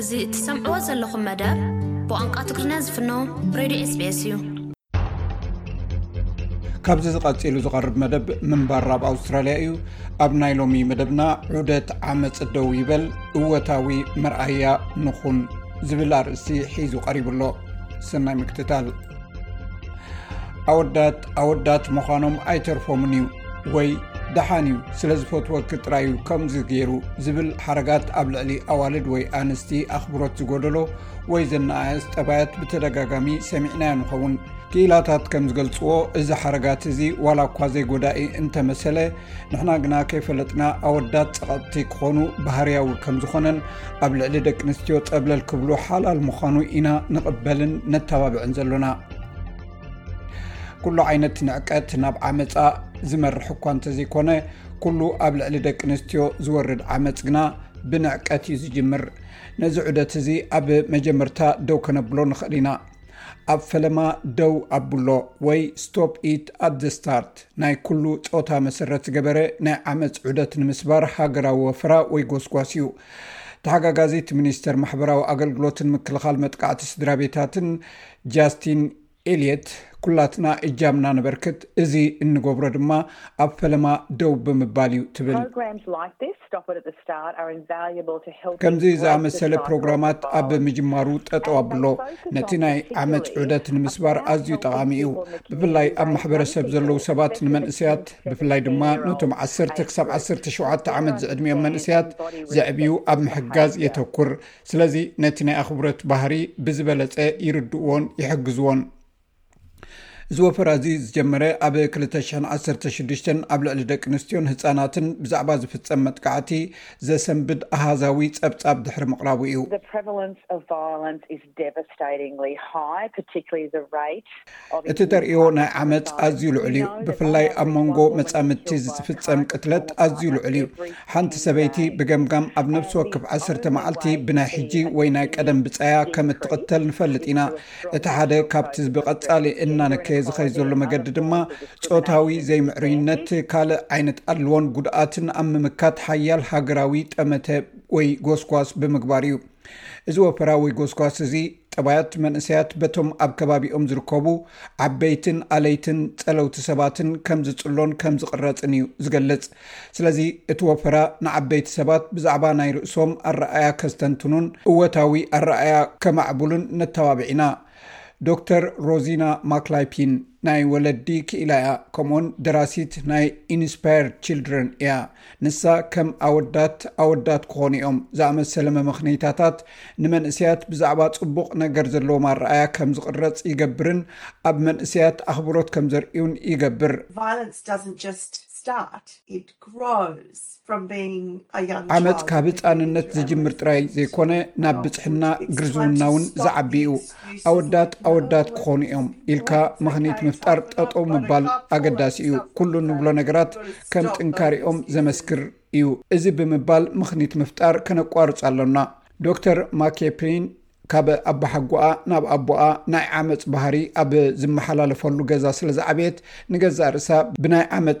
እዚ እትሰምዕዎ ዘለኹም መደብ ብቛንቋ ትግርኛ ዝፍኖ ሬድዮ ኤስቤስ እዩ። ካብዚ ዝቐጺሉ ዝቐርብ መደብ ምንባር ኣብ ኣውስትራልያ እዩ። ኣብ ናይ ሎሚ መደብና ዑደት ዓመጽ ደው ይበል እወታዊ መርኣያ ንኹን ዝብል ኣርእስቲ ሒዙ ቀሪቡ ኣሎ። ሰናይ ምክትታል። ኣወዳት ኣወዳት ምዃኖም ኣይተርፎምን እዩ። ወይ ደሓን እዩ ስለ ዝፈትወኪ ጥራይ እዩ ከምዚ ገይሩ ዝብል ሓረጋት ኣብ ልዕሊ ኣዋልድ ወይ ኣንስቲ ኣኽብሮት ዝጎደሎ ወይ ዘነኣእስ ጠባያት ብተደጋጋሚ ሰሚዕናዮ ንኸውን ክኢላታት ከም ዝገልፅዎ እዚ ሓረጋት እዚ ዋላ እኳ ዘይጎዳኢ እንተመሰለ ንሕና ግና ከይፈለጥና ኣወዳት ፀቐጥቲ ክኾኑ ባህርያዊ ከም ዝኾነን ኣብ ልዕሊ ደቂ ኣንስትዮ ጠብለል ክብሉ ሓላል ምዃኑ ኢና ንቕበልን ነተባብዕን ዘሎና ኩሉ ዓይነት ንዕቀት ናብ ዓመፃ ዝመርሕ እኳ እንተዘይኮነ ኩሉ ኣብ ልዕሊ ደቂ ኣንስትዮ ዝወርድ ዓመፅ ግና ብንዕቀት እዩ ዝጅምር ነዚ ዑደት እዚ ኣብ መጀመርታ ደው ከነብሎ ንኽእል ኢና ኣብ ፈለማ ደው ኣብሎ ወይ ስቶፕ ኢት ኣብ ዘ ስታርት ናይ ኩሉ ፆታ መሰረት ዝገበረ ናይ ዓመፅ ዑደት ንምስባር ሃገራዊ ወፈራ ወይ ጎስጓስ እዩ ተሓጋጋዚት ሚኒስተር ማሕበራዊ ኣገልግሎትን ምክልኻል መጥቃዕቲ ስድራ ቤታትን ጃስቲን ኤልየት ኩላትና እጃምና ነበርክት፣ እዚ እንገብሮ ድማ ኣብ ፈለማ ደው ብምባል እዩ ትብል። ከምዚ ዝኣመሰለ ፕሮግራማት ኣብ ምጅማሩ ጠጠው ኣብሎ፣ ነቲ ናይ ዓመፅ ዑደት ንምስባር ኣዝዩ ጠቓሚ እዩ፣ ብፍላይ ኣብ ማሕበረሰብ ዘለዉ ሰባት ንመንእሰያት፣ ብፍላይ ድማ ነቶም ዓሰርተ ክሳብ ዓሰርተ ሸውዓተ ዓመት ዝዕድሚኦም መንእሰያት ዘዕብዩ ኣብ ምሕጋዝ የተኩር። ስለዚ ነቲ ናይ ኣኽብሮት ባህሪ ብዝበለፀ ይርድእዎን ይሕግዝዎን። እዚ ወፈራ እዚ ዝጀመረ ኣብ 216 ኣብ ልዕሊ ደቂ ኣንስትዮን ህፃናትን ብዛዕባ ዝፍፀም መጥቃዕቲ ዘሰንብድ ኣሃዛዊ ፀብፃብ ድሕሪ ምቕራቡ እዩ። እቲ ተርእዮ ናይ ዓመጽ ኣዝዩ ልዑል እዩ፣ ብፍላይ ኣብ መንጎ መጻምድቲ ዝፍጸም ቅትለት ኣዝዩ ልዑል እዩ። ሓንቲ ሰበይቲ ብገምጋም ኣብ ነብሲ ወክፍ ዓሰርተ መዓልቲ ብናይ ሕጂ ወይ ናይ ቀደም ብጻያ ከም እትቕተል ንፈልጥ ኢና። እቲ ሓደ ካብቲ ብቐጻሊ እናነከየ ዝኸይ ዘሎ መገዲ ድማ ጾታዊ ዘይምዕሩይነት ካልእ ዓይነት ኣድልዎን ጉድኣትን ኣብ ምምካት ሓያል ሃገራዊ ጠመተ ወይ ጎስጓስ ብምግባር እዩ። እዚ ወፈራዊ ጎስጓስ እዚ ጠባያት መንእሰያት በቶም ኣብ ከባቢኦም ዝርከቡ ዓበይትን ኣለይትን ጸለውቲ ሰባትን ከም ዝጽሎን ከም ዝቕረጽን እዩ ዝገልጽ ስለዚ እቲ ወፈራ ንዓበይቲ ሰባት ብዛዕባ ናይ ርእሶም ኣረኣያ ከስተንትኑን እወታዊ ኣረኣያ ከማዕቡሉን ነተባብዒና ዶክተር ሮዚና ማክላይፒን ናይ ወለዲ ክኢላ እያ ከምኡኡን ደራሲት ናይ ኢንስፓየርድ ችልድረን እያ ንሳ ከም ኣወዳት ኣወዳት ክኾኑ እዮም ዝኣመሰለ መመኽነይታታት ንመንእሰያት ብዛዕባ ጽቡቕ ነገር ዘለዎም ኣረኣእያ ከም ዝቕረጽ ይገብርን ኣብ መንእሰያት ኣኽብሮት ከም ዘርእዩን ይገብር። Violence doesn't just start, it grows from being a young child. ዓመጽ ካብ ህጻንነት ዝጅምር ጥራይ ዘይኮነ ናብ ብጽሕና፣ ግርዝውና'ውን ዝዓቢ እዩ። ኣወዳት ኣወዳት ክኾኑ እዮም ኢልካ ምኽኒት ምፍጣር ጠጠው ምባል ኣገዳሲ እዩ ኩሉ እንብሎ ነገራት ከም ጥንካሪኦም ዘመስክር እዩ እዚ ብምባል ምኽኒት ምፍጣር ከነቋርፅ ኣሎና ዶክተር ማኬፕሪን ካብ ኣባሓጎኣ ናብ ኣቦኣ ናይ ዓመፅ ባህሪ ኣብ ዝመሓላለፈሉ ገዛ ስለ ዝዓበየት ንገዛእ ርእሳ ብናይ ዓመፅ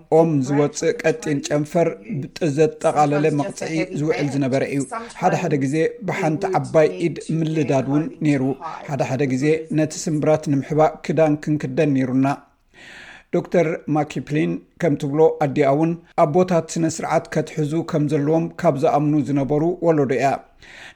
ኦም ዝወፅእ ቀጢን ጨንፈር ብጥ ዘጠቓለለ መቕፅዒ ዝውዕል ዝነበረ እዩ ሓደ ሓደ ግዜ ብሓንቲ ዓባይ ኢድ ምልዳድ እውን ነይሩ ሓደ ሓደ ግዜ ነቲ ስምብራት ንምሕባእ ክዳን ክንክደን ነይሩና ዶክተር ማኪፕሊን ከም ትብሎ ኣዲኣ እውን ኣቦታት ስነ ስርዓት ከትሕዙ ከም ዘለዎም ካብ ዝኣምኑ ዝነበሩ ወለዶ እያ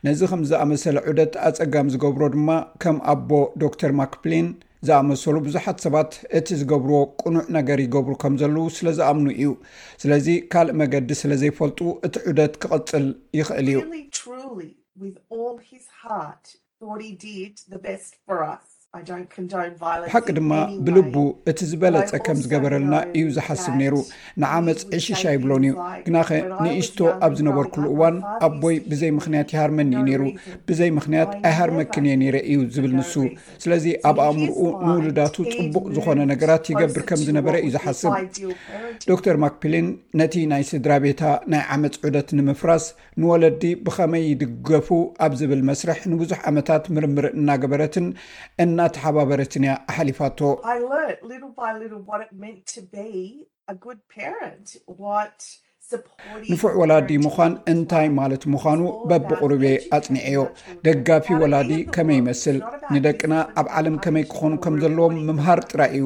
ነዚ ከም ዝኣመሰለ ዑደት ኣፀጋም ዝገብሮ ድማ ከም ኣቦ ዶክተር ማክፕሊን ዝኣመሰሉ ብዙሓት ሰባት እቲ ዝገብርዎ ቅኑዕ ነገር ይገብሩ ከም ዘለዉ ስለ ዝኣምኑ እዩ። ስለዚ ካልእ መገዲ ስለ ዘይፈልጡ እቲ ዑደት ክቕጽል ይኽእል እዩ። ብሓቂ ድማ ብልቡ እቲ ዝበለጸ ከም ዝገበረልና እዩ ዝሓስብ ነይሩ። ንዓመጽ ዕሽሽ ኣይብሎን እዩ። ግናኸ ንእሽቶ ኣብ ዝነበርኩሉ እዋን ኣቦይ ብዘይ ምኽንያት ይሃርመኒ እዩ ነይሩ። ብዘይ ምኽንያት ኣይሃርመክን እየ ነይረ እዩ ዝብል ንሱ። ስለዚ ኣብ ኣእምርኡ ንውሉዳቱ ፅቡቅ ዝኮነ ነገራት ይገብር ከም ዝነበረ እዩ ዝሓስብ ዶክተር ማክፕሊን ነቲ ናይ ስድራ ቤታ ናይ ዓመፅ ዑደት ንምፍራስ ንወለዲ ብከመይ ይድገፉ ኣብ ዝብል መስርሕ ንብዙሕ ዓመታት ምርምር እናገበረትን እናተሓባበረትን እያ ኣሓሊፋቶ ንፉዕ ወላዲ ምዃን እንታይ ማለት ምዃኑ በብቕሩብ እየ ኣፅኒዐዮ። ደጋፊ ወላዲ ከመይ ይመስል? ንደቅና ኣብ ዓለም ከመይ ክኾኑ ከም ዘለዎም ምምሃር ጥራይ እዩ።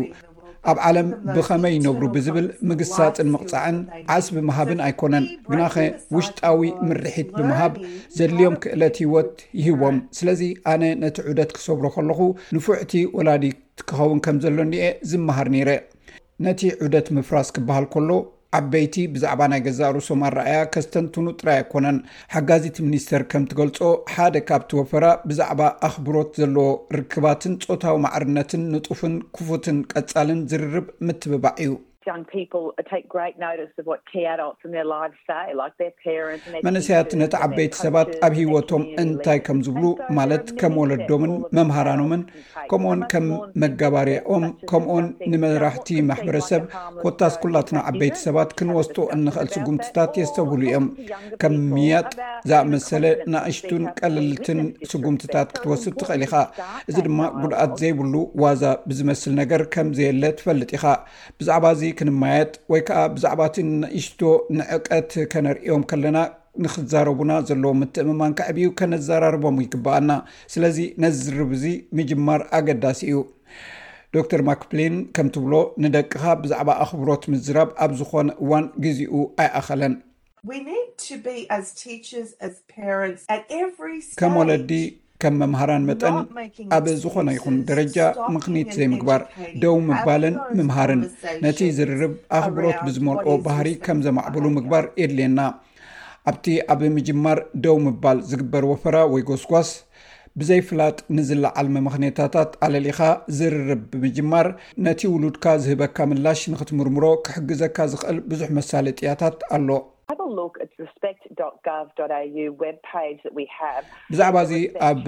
ኣብ ዓለም ብኸመይ ይነብሩ ብዝብል ምግሳፅን ምቕፃዕን ዓስቢ ምሃብን ኣይኮነን። ግናኸ ውሽጣዊ ምርሒት ብምሃብ ዘድልዮም ክእለት ህይወት ይህቦም። ስለዚ ኣነ ነቲ ዑደት ክሰግሮ ከለኹ ንፉዕቲ ወላዲት ክኸውን ከም ዘሎኒ እየ ዝመሃር ነይረ። ነቲ ዑደት ምፍራስ ክበሃል ከሎ ዓበይቲ ብዛዕባ ናይ ገዛእ ርእሶም ኣረኣያ ከስተንትኑ ጥራይ ኣይኮነን። ሓጋዚት ሚኒስተር ከም ትገልጾ፣ ሓደ ካብቲ ወፈራ ብዛዕባ ኣኽብሮት ዘለዎ ርክባትን ጾታዊ ማዕርነትን ንጡፍን ክፉትን ቀጻልን ዝርርብ ምትብባዕ እዩ። መንእሰያት ነቲ ዓበይቲ ሰባት ኣብ ህይወቶም እንታይ ከም ዝብሉ ማለት ከም ወለዶምን መምሃራኖምን ከምኡውን ከም መጋባርያ ኦም ከምኡውን ንመራሕቲ ማሕበረሰብ ኮታስ ኩላትና ዓበይቲ ሰባት ክንወስጦ እንኽእል ስጉምትታት የስተብህሉ እዮም ከም ምያጥ ዝኣመሰለ ናእሽቱን ቀልልትን ስጉምትታት ክትወስድ ትኽእል ኢኻ እዚ ድማ ጉድኣት ዘይብሉ ዋዛ ብዝመስል ነገር ከምዘየለ ትፈልጥ ኢኻ ብዛዕባ እዚ ክንማየጥ ወይ ከዓ ብዛዕባ እቲ ንእሽቶ ንዕቀት ከነርእዮም ከለና ንክዛረቡና ዘለዎም ምትእምማን ከዕብዩ ከነዘራርቦም ይግበኣና ስለዚ ነዚ ዝርብ እዚ ምጅማር ኣገዳሲ እዩ ዶክተር ማክፕሊን ከም ትብሎ ንደቅኻ ብዛዕባ ኣኽብሮት ምዝራብ ኣብ ዝኾነ እዋን ግዜኡ ኣይኣኸለን ከም ወለዲ ከም መምሃራን መጠን ኣብ ዝኾነ ይኹን ደረጃ ምኽኒት ዘይምግባር ደው ምባልን ምምሃርን ነቲ ዝርርብ ኣኽብሮት ብዝመልኦ ባህሪ ከም ዘማዕብሉ ምግባር የድልየና ኣብቲ ኣብ ምጅማር ደው ምባል ዝግበር ወፈራ ወይ ጎስጓስ ብዘይፍላጥ ንዝለዓል መምኽኔታታት ኣለሊኻ ዝርርብ ብምጅማር ነቲ ውሉድካ ዝህበካ ምላሽ ንክትምርምሮ ክሕግዘካ ዝኽእል ብዙሕ መሳለጥያታት ኣሎ Have a look at respect.gov.au web page that we have. ብዛዕባ እዚ ኣብ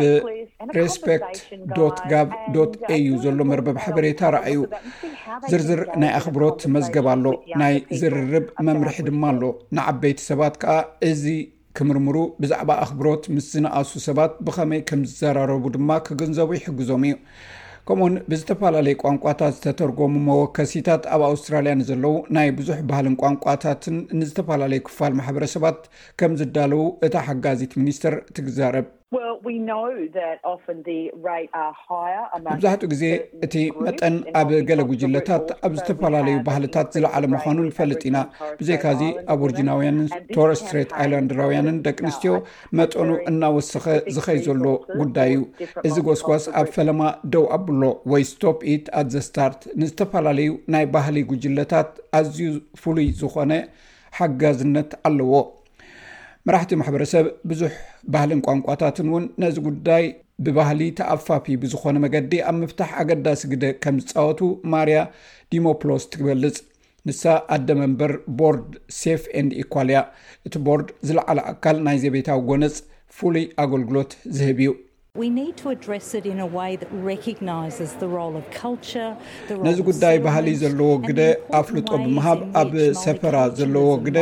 respect.gov.au ዘሎ መርበብ ሓበሬታ ረኣዩ። ዝርዝር ናይ ኣኽብሮት መዝገብ ኣሎ፣ ናይ ዝርርብ መምርሒ ድማ ኣሎ። ንዓበይቲ ሰባት ከኣ እዚ ክምርምሩ ብዛዕባ ኣኽብሮት ምስ ዝነኣሱ ሰባት ብኸመይ ከም ዝዘራረቡ ድማ ክግንዘቡ ይሕግዞም እዩ። ከምኡውን ብዝተፈላለዩ ቋንቋታት ዝተተርጎሙ መወከሲታት ኣብ ኣውስትራልያ ንዘለዉ ናይ ብዙሕ ባህልን ቋንቋታትን ንዝተፈላለዩ ክፋል ማሕበረሰባት ከም ዝዳለዉ እታ ሓጋዚት ሚኒስተር ትግዛረብ መብዛሕትኡ ግዜ እቲ መጠን ኣብ ገለ ጉጅለታት ኣብ ዝተፈላለዩ ባህልታት ዝለዓለ ምዃኑ ንፈልጥ ኢና ብዘይካዚ ኣብ ኦርጅናውያንን ቶረስትሬት ኣይላንድራውያንን ደቂ ኣንስትዮ መጠኑ እናወሰኸ ዝኸይ ዘሎ ጉዳይ እዩ እዚ ጎስጓስ ኣብ ፈለማ ደው ኣብሎ ወይ ስቶፕ ኢት ኣት ዘ ስታርት ንዝተፈላለዩ ናይ ባህሊ ጉጅለታት ኣዝዩ ፍሉይ ዝኾነ ሓጋዝነት ኣለዎ መራሕቲ ማሕበረሰብ ብዙሕ ባህልን ቋንቋታትን እውን ነዚ ጉዳይ ብባህሊ ተኣፋፊ ብዝኾነ መገዲ ኣብ ምፍታሕ ኣገዳሲ ግደ ከም ዝፃወቱ ማርያ ዲሞፕሎስ ትግበልፅ ንሳ ኣደ መንበር ቦርድ ሴፍ ኤንድ ኢኳል እያ። እቲ ቦርድ ዝለዓለ ኣካል ናይ ዘቤታዊ ጎነጽ ፍሉይ ኣገልግሎት ዝህብ እዩ። ነዚ ጉዳይ ባህሊ ዘለዎ ግደ ኣፍልጦ ብምሃብ ኣብ ሰፈራ ዘለዎ ግደ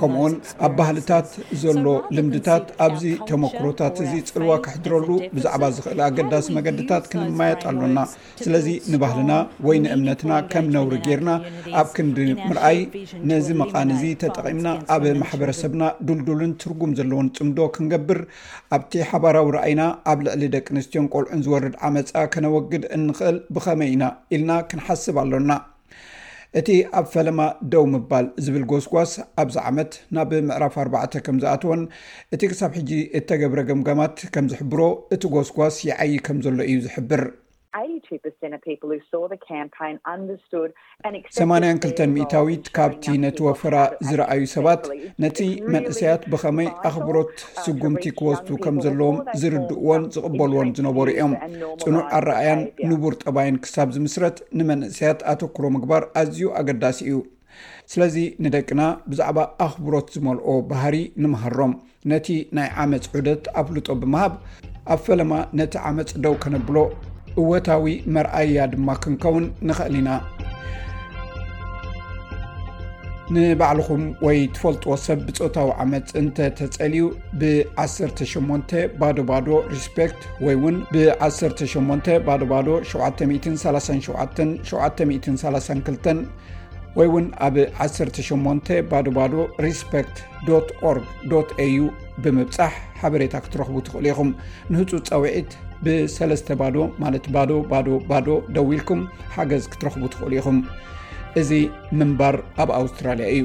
ከምኡውን ኣብ ባህልታት ዘሎ ልምድታት ኣብዚ ተመክሮታት እዚ ፅልዋ ክሕድረሉ ብዛዕባ ዝኽእል ኣገዳሲ መገድታት ክንመያየጥ ኣሎና። ስለዚ ንባህልና ወይ ንእምነትና ከም ነውሪ ጌርና ኣብ ክንዲ ምርኣይ ነዚ መቓን እዚ ተጠቒምና ኣብ ማሕበረሰብና ዱልዱልን ትርጉም ዘለዎን ፅምዶ ክንገብር ኣብቲ ሓባራዊ ረኣይና ኣብ ልዕሊ ደቂ ኣንስትዮን ቆልዑን ዝወርድ ዓመፃ ከነወግድ እንኽእል ብኸመይ ኢና ኢልና ክንሓስብ ኣሎና። እቲ ኣብ ፈለማ ደው ምባል ዝብል ጎስጓስ ኣብዚ ዓመት ናብ ምዕራፍ ኣርባዕተ ከም ዝኣተወን እቲ ክሳብ ሕጂ እተገብረ ገምጋማት ከም ዝሕብሮ እቲ ጎስጓስ ይዓዪ ከም ዘሎ እዩ ዝሕብር። ሰማንያን ክልተን ሚእታዊት ካብቲ ነቲ ወፈራ ዝረኣዩ ሰባት ነቲ መንእሰያት ብኸመይ ኣኽብሮት ስጉምቲ ክወስዱ ከም ዘለዎም ዝርድእዎን ዝቕበልዎን ዝነበሩ እዮም። ጽኑዕ ኣረኣያን ንቡር ጠባይን ክሳብ ዝምስረት ንመንእሰያት ኣተኩሮ ምግባር ኣዝዩ ኣገዳሲ እዩ። ስለዚ ንደቅና ብዛዕባ ኣኽብሮት ዝመልኦ ባህሪ ንመሃሮም። ነቲ ናይ ዓመጽ ዑደት ኣፍልጦ ብምሃብ ኣብ ፈለማ ነቲ ዓመጽ ደው ከነብሎ እወታዊ መርኣያ ድማ ክንከውን ንኸእል ኢና። ንባዕልኹም ወይ ትፈልጥዎ ሰብ ብጾታዊ ዓመጽ እንተ ተጸልዩ፣ ብ18 ባዶባዶ ሪስፔክት ወይ ውን ብ18 ባዶባዶ 737732 ወይ ውን ኣብ 18 ባዶባዶ ሪስፔክት ኦርg au ብምብፃሕ ሓበሬታ ክትረኽቡ ትኽእሉ ኢኹም ንህፁፅ ፀውዒት ብሰለስተ ባዶ ማለት ባዶ ባዶ ባዶ ደው ኢልኩም ሓገዝ ክትረኽቡ ትኽእሉ ኢኹም እዚ ምንባር ኣብ ኣውስትራሊያ እዩ